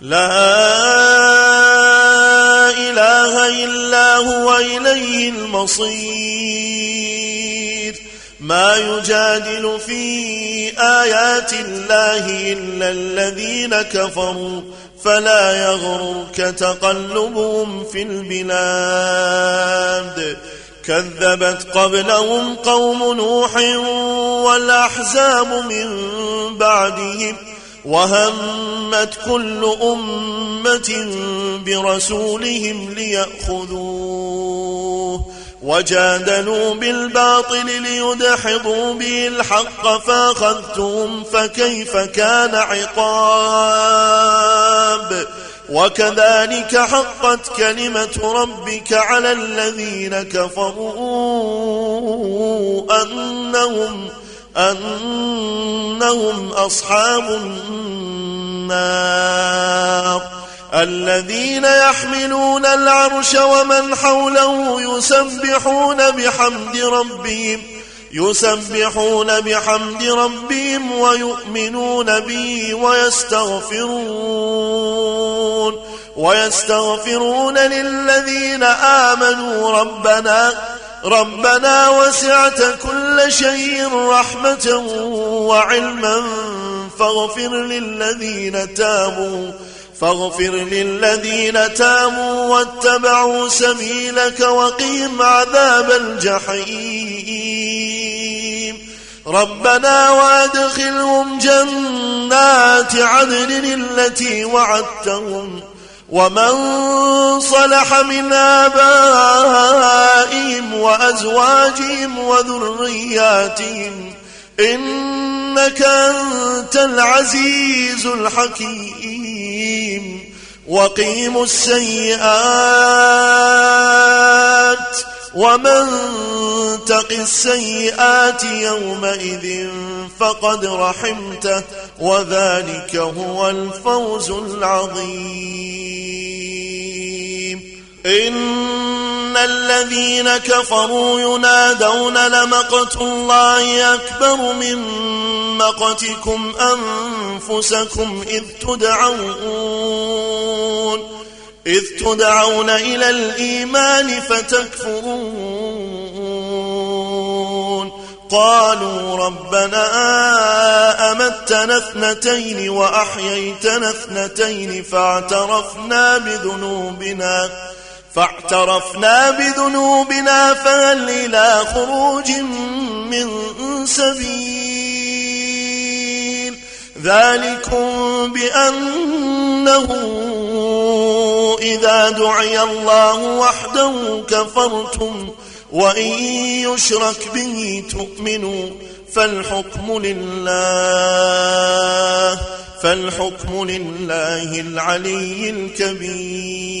لا إلا هو إليه المصير. ما يجادل في آيات الله إلا الذين كفروا فلا يغررك تقلبهم في البلاد. كذبت قبلهم قوم نوح والأحزاب من بعدهم وهمت كل أمة برسولهم ليأخذوه وجادلوا بالباطل ليدحضوا به الحق فأخذتهم فكيف كان عقاب وكذلك حقت كلمة ربك على الذين كفروا أنهم أنهم أصحاب النار الذين يحملون العرش ومن حوله يسبحون بحمد ربهم يسبحون بحمد ربهم ويؤمنون به ويستغفرون ويستغفرون للذين آمنوا ربنا ربنا وسعت كل شيء رحمة وعلما فاغفر للذين تابوا فاغفر للذين تابوا واتبعوا سبيلك وقيم عذاب الجحيم. ربنا وادخلهم جنات عدن التي وعدتهم ومن صلح من آبائهم وأزواجهم وذرياتهم إنك أنت العزيز الحكيم. وقيم السيئات ومن تق السيئات يومئذ فقد رحمته وذلك هو الفوز العظيم. إن الذين كفروا ينادون لمقت الله أكبر من مقتكم أنفسكم إذ تدعون إذ تدعون إلى الإيمان فتكفرون. قالوا ربنا أمتنا اثنتين وأحييتنا اثنتين فاعترفنا بذنوبنا. فاعترفنا بذنوبنا فهل إلى خروج من سبيل ذلكم بأنه إذا دعي الله وحده كفرتم وإن يشرك به تؤمنوا فالحكم لله فالحكم لله العلي الكبير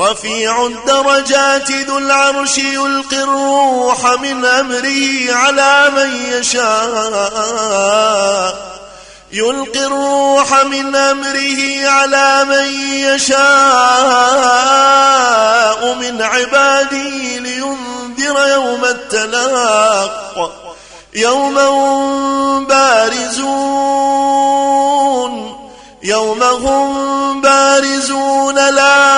رفيع الدرجات ذو العرش يلقي الروح من أمره على من يشاء. يلقي الروح من أمره على من يشاء من عباده لينذر يوم التلاق. يوم بارزون يوم هم بارزون لا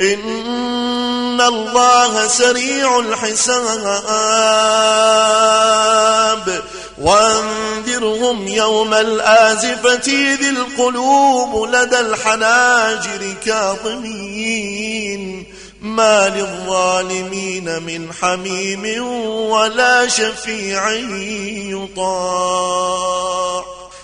إن الله سريع الحساب وانذرهم يوم الآزفة ذي القلوب لدى الحناجر كاظمين ما للظالمين من حميم ولا شفيع يطاع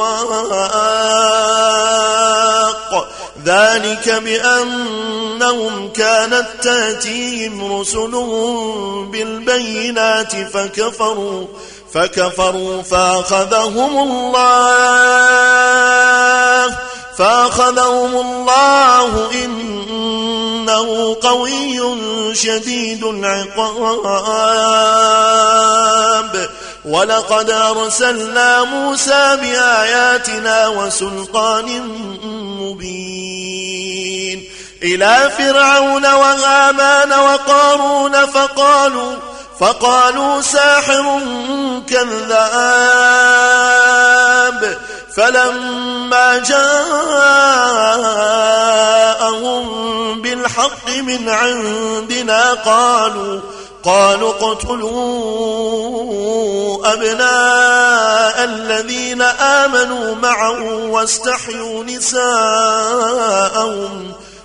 واق ذلك بأنهم كانت تأتيهم رسلهم بالبينات فكفروا فكفروا فأخذهم الله فأخذهم الله إنه قوي شديد العقاب ولقد أرسلنا موسى بآياتنا وسلطان مبين إلى فرعون وهامان وقارون فقالوا فقالوا ساحر كذاب فلما جاءهم بالحق من عندنا قالوا قالوا اقتلوا أبناء الذين آمنوا معه واستحيوا نساءهم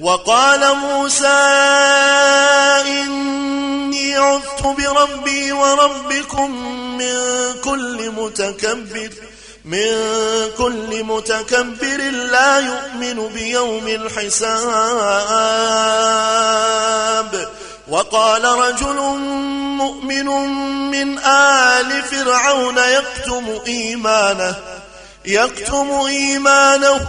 وقال موسى إني عذت بربي وربكم من كل متكبر من كل متكبر لا يؤمن بيوم الحساب. وقال رجل مؤمن من آل فرعون يكتم إيمانه يكتم إيمانه.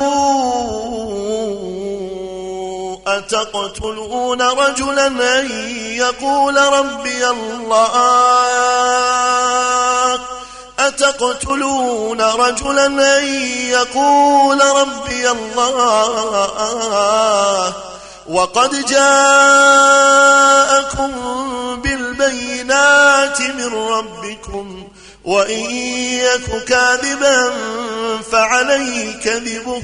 أتقتلون رجلا أن يقول ربي الله؟ أتقتلون رجلا أن يقول ربي الله؟ وقد جاءكم بالبينات من ربكم وإن يك كاذبا فعليه كذبه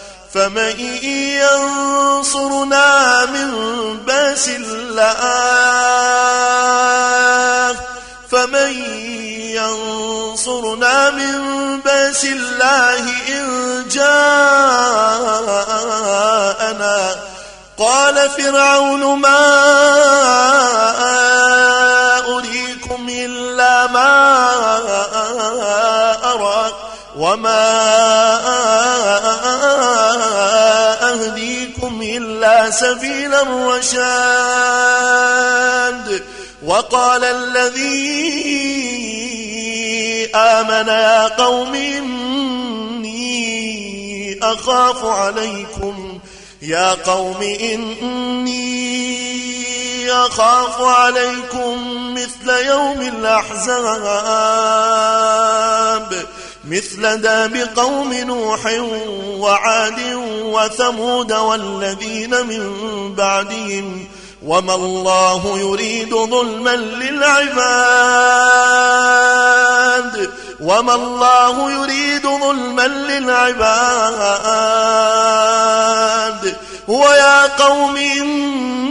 فمن ينصرنا من بأس الله. فمن ينصرنا من بأس الله إن جاءنا. قال فرعون ما أريكم إلا ما أرى وما أهديكم سبيل الرشاد وقال الذي آمن يا قوم إني أخاف عليكم. يا قوم إني أخاف عليكم مثل يوم الأحزاب. مثل داب قوم نوح وعاد وثمود والذين من بعدهم وما الله يريد ظلما للعباد وما الله يريد ظلما للعباد ويا قوم إني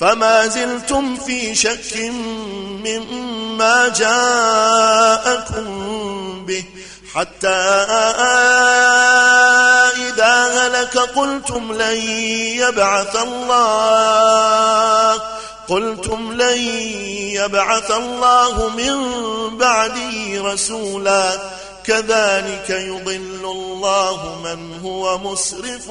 فما زلتم في شك مما جاءكم به حتى إذا هلك قلتم لن يبعث الله قلتم لن يبعث الله من بعده رسولا كذلك يضل الله من هو مسرف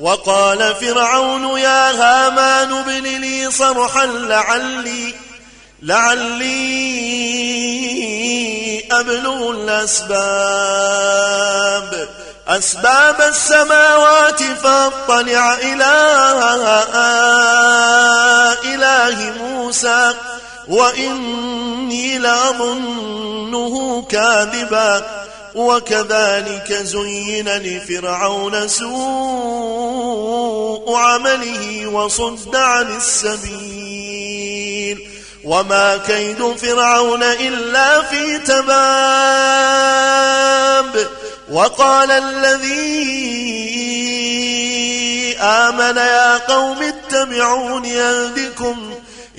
وقال فرعون يا هامان ابن لي صرحا لعلي لعلي أبلغ الأسباب. أسباب السماوات فاطلع إلى إله موسى وإني لأظنه كاذبا. وكذلك زين لفرعون سوء عمله وصد عن السبيل. وما كيد فرعون إلا في تباب. وقال الذي آمن يا قوم اتبعون يهدكم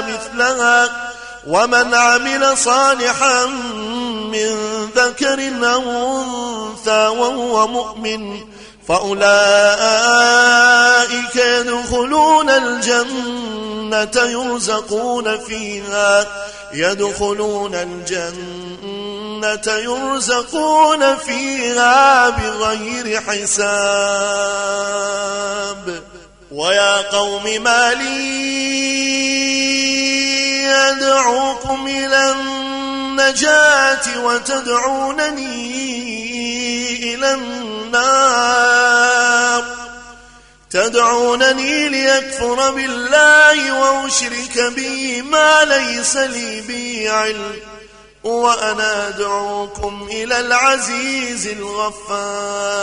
مثلها ومن عمل صالحا من ذكر أو أنثى وهو مؤمن فأولئك يدخلون الجنة يرزقون فيها يدخلون الجنة يرزقون فيها بغير حساب ويا قوم ما لي يدعوكم إلى النجاة وتدعونني إلى النار. تدعونني ليكفر بالله وأشرك به ما ليس لي به علم وأنا أدعوكم إلى العزيز الغفار.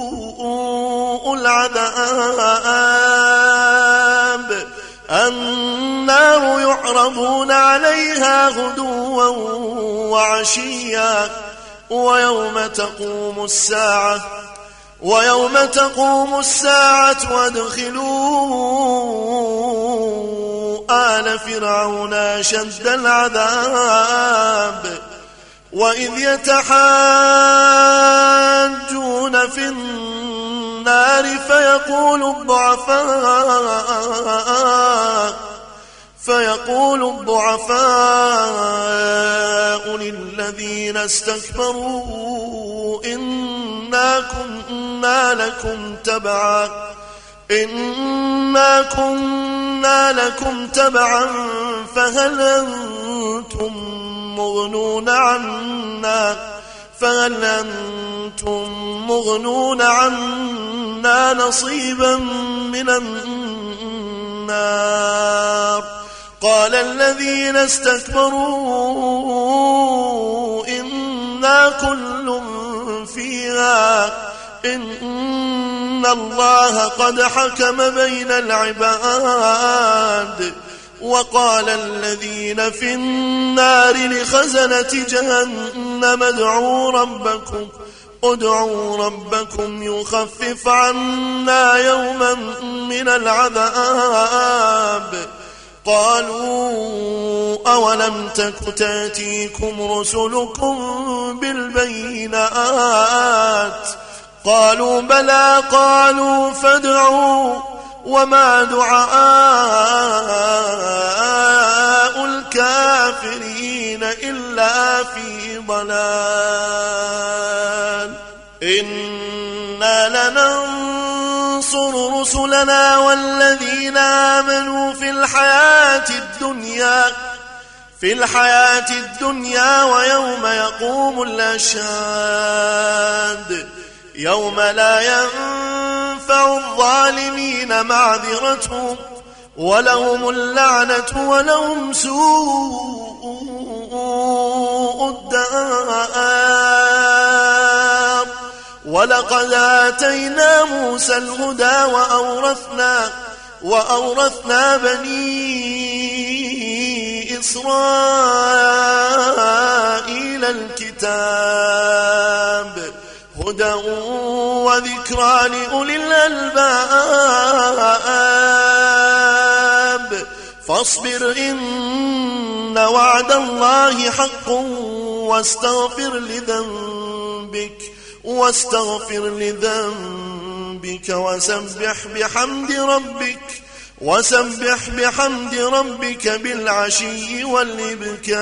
سوء العذاب. النار يعرضون عليها غدوا وعشيا. ويوم تقوم الساعة ويوم تقوم الساعة وادخلوا آل فرعون أشد العذاب. وإذ يتحاجون في النار فيقول الضعفاء فيقول الضعفاء للذين استكبروا إنا كنا لكم تبعا إنا كنا لكم تبعا فهل أنتم مغنون عنا فهل أنتم مغنون عنا نصيبا من النار قال الذين استكبروا إنا كل فيها إن الله قد حكم بين العباد وقال الذين في النار لخزنة جهنم ادعوا ربكم ادعوا ربكم يخفف عنا يوما من العذاب. قالوا أولم تك تأتيكم رسلكم بالبينات؟ قالوا بلى قالوا فادعوا وما دعاء الكافرين إلا في ضلال. إنا لننصر رسلنا والذين آمنوا في الحياة الدنيا في الحياة الدنيا ويوم يقوم الأشهاد. يوم لا ينفع الظالمين معذرتهم ولهم اللعنة ولهم سوء الدار. ولقد آتينا موسى الهدى وأورثنا وأورثنا بني إسرائيل الكتاب. هدى وذكرى لأولي الألباب. فاصبر إن وعد الله حق واستغفر لذنبك واستغفر لذنبك وسبح بحمد ربك وسبح بحمد ربك بالعشي والإبكار.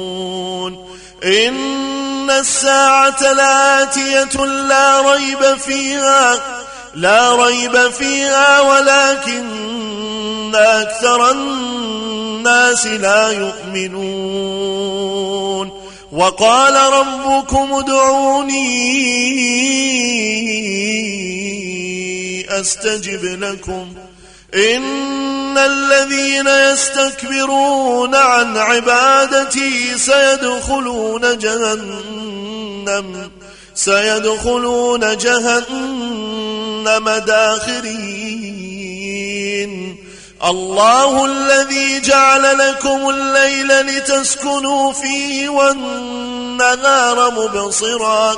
إن الساعة لآتية لا ريب فيها لا ريب فيها ولكن أكثر الناس لا يؤمنون. وقال ربكم ادعوني أستجب لكم. إن الذين يستكبرون عن عبادتي سيدخلون جهنم سيدخلون جهنم داخرين. الله الذي جعل لكم الليل لتسكنوا فيه والنهار مبصرا.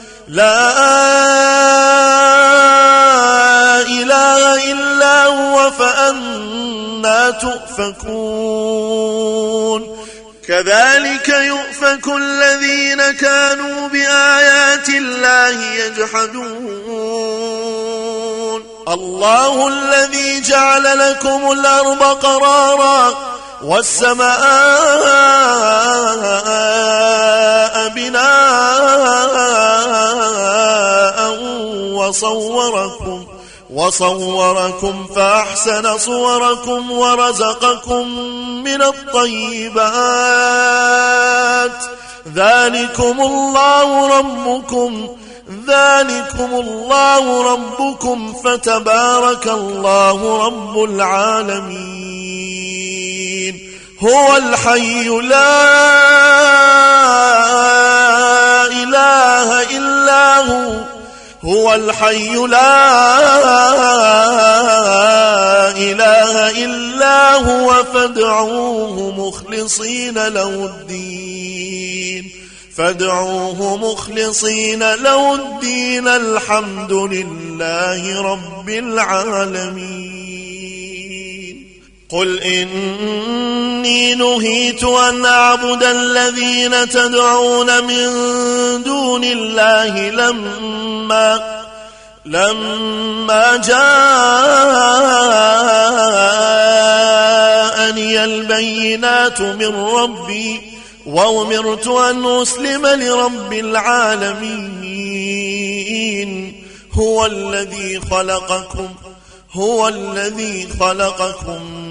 لا إله إلا هو فأنا تؤفكون. كذلك يؤفك الذين كانوا بآيات الله يجحدون. الله الذي جعل لكم الأرض قرارا والسماء بناء وصوركم وصوركم فأحسن صوركم ورزقكم من الطيبات. ذلكم الله ربكم ذلكم الله ربكم فتبارك الله رب العالمين. هو الحي لا إله إلا هو. هو الحي لا إله إلا هو فادعوه مخلصين له الدين. فادعوه مخلصين له الدين. الحمد لله رب العالمين. قل إني نهيت أن أعبد الذين تدعون من دون الله لما لما جاءني البينات من ربي وأمرت أن أسلم لرب العالمين. هو الذي خلقكم هو الذي خلقكم.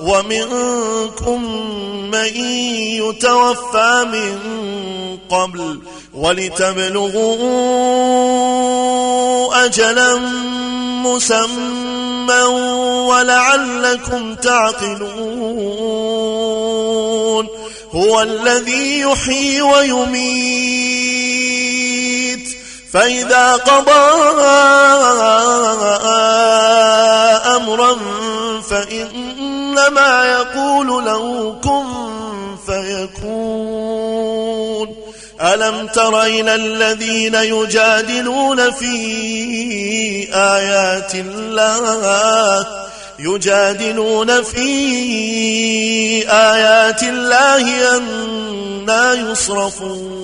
ومنكم من يتوفى من قبل ولتبلغوا أجلا مسمى ولعلكم تعقلون هو الذي يحيي ويميت فإذا قضى أمرا فإنما يقول له كن فيكون. ألم تر إلى الذين يجادلون في آيات الله؟ يجادلون في آيات الله أنا يصرفون.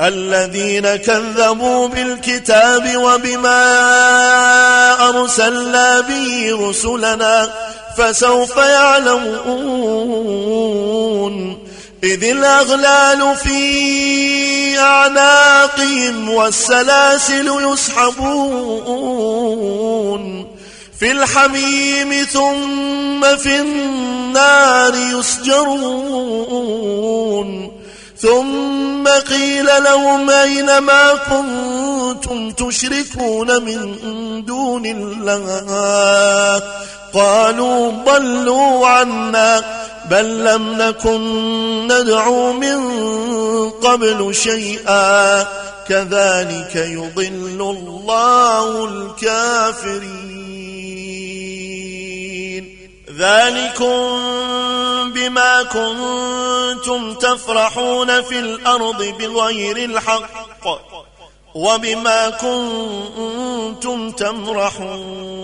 الذين كذبوا بالكتاب وبما أرسلنا به رسلنا فسوف يعلمون إذ الأغلال في أعناقهم والسلاسل يسحبون في الحميم ثم في النار يسجرون ثم قيل لهم أين ما كنتم تشركون من دون الله قالوا ضلوا عنا بل لم نكن ندعو من قبل شيئا كذلك يضل الله الكافرين. ذلكم بما كنتم تفرحون في الأرض بغير الحق وبما كنتم تمرحون.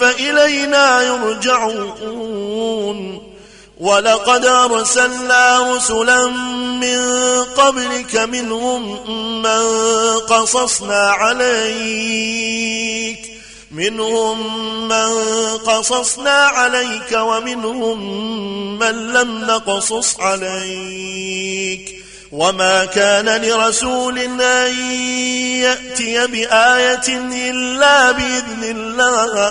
فإلينا يرجعون. ولقد أرسلنا رسلا من قبلك منهم من قصصنا عليك. منهم من قصصنا عليك ومنهم من لم نقصص عليك. وما كان لرسول أن يأتي بآية إلا بإذن الله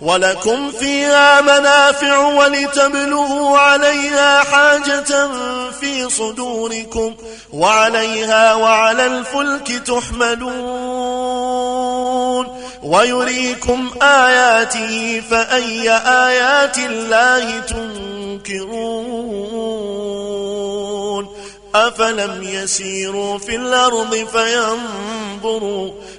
ولكم فيها منافع ولتبلغوا عليها حاجة في صدوركم وعليها وعلى الفلك تحملون ويريكم آياته فأي آيات الله تنكرون أفلم يسيروا في الأرض فينظروا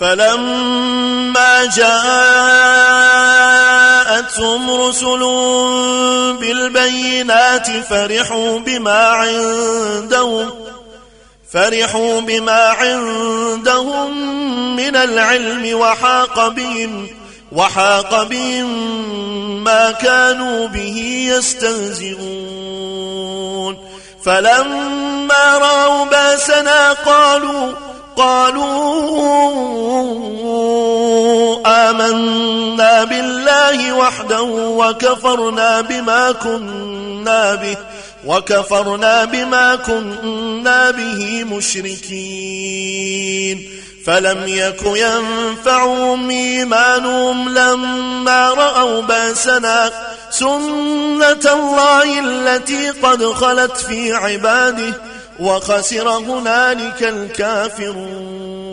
فلما جاءتهم رسل بالبينات فرحوا بما عندهم فرحوا بما عندهم من العلم وحاق بهم وحاق بهم ما كانوا به يستهزئون. فلما رأوا بأسنا قالوا قالوا آمنا بالله وحده وكفرنا بما كنا به وكفرنا بما كنا به مشركين. فلم يك ينفعهم إيمانهم لما رأوا بأسنا سنة الله التي قد خلت في عباده. وخسر هنالك الكافرون.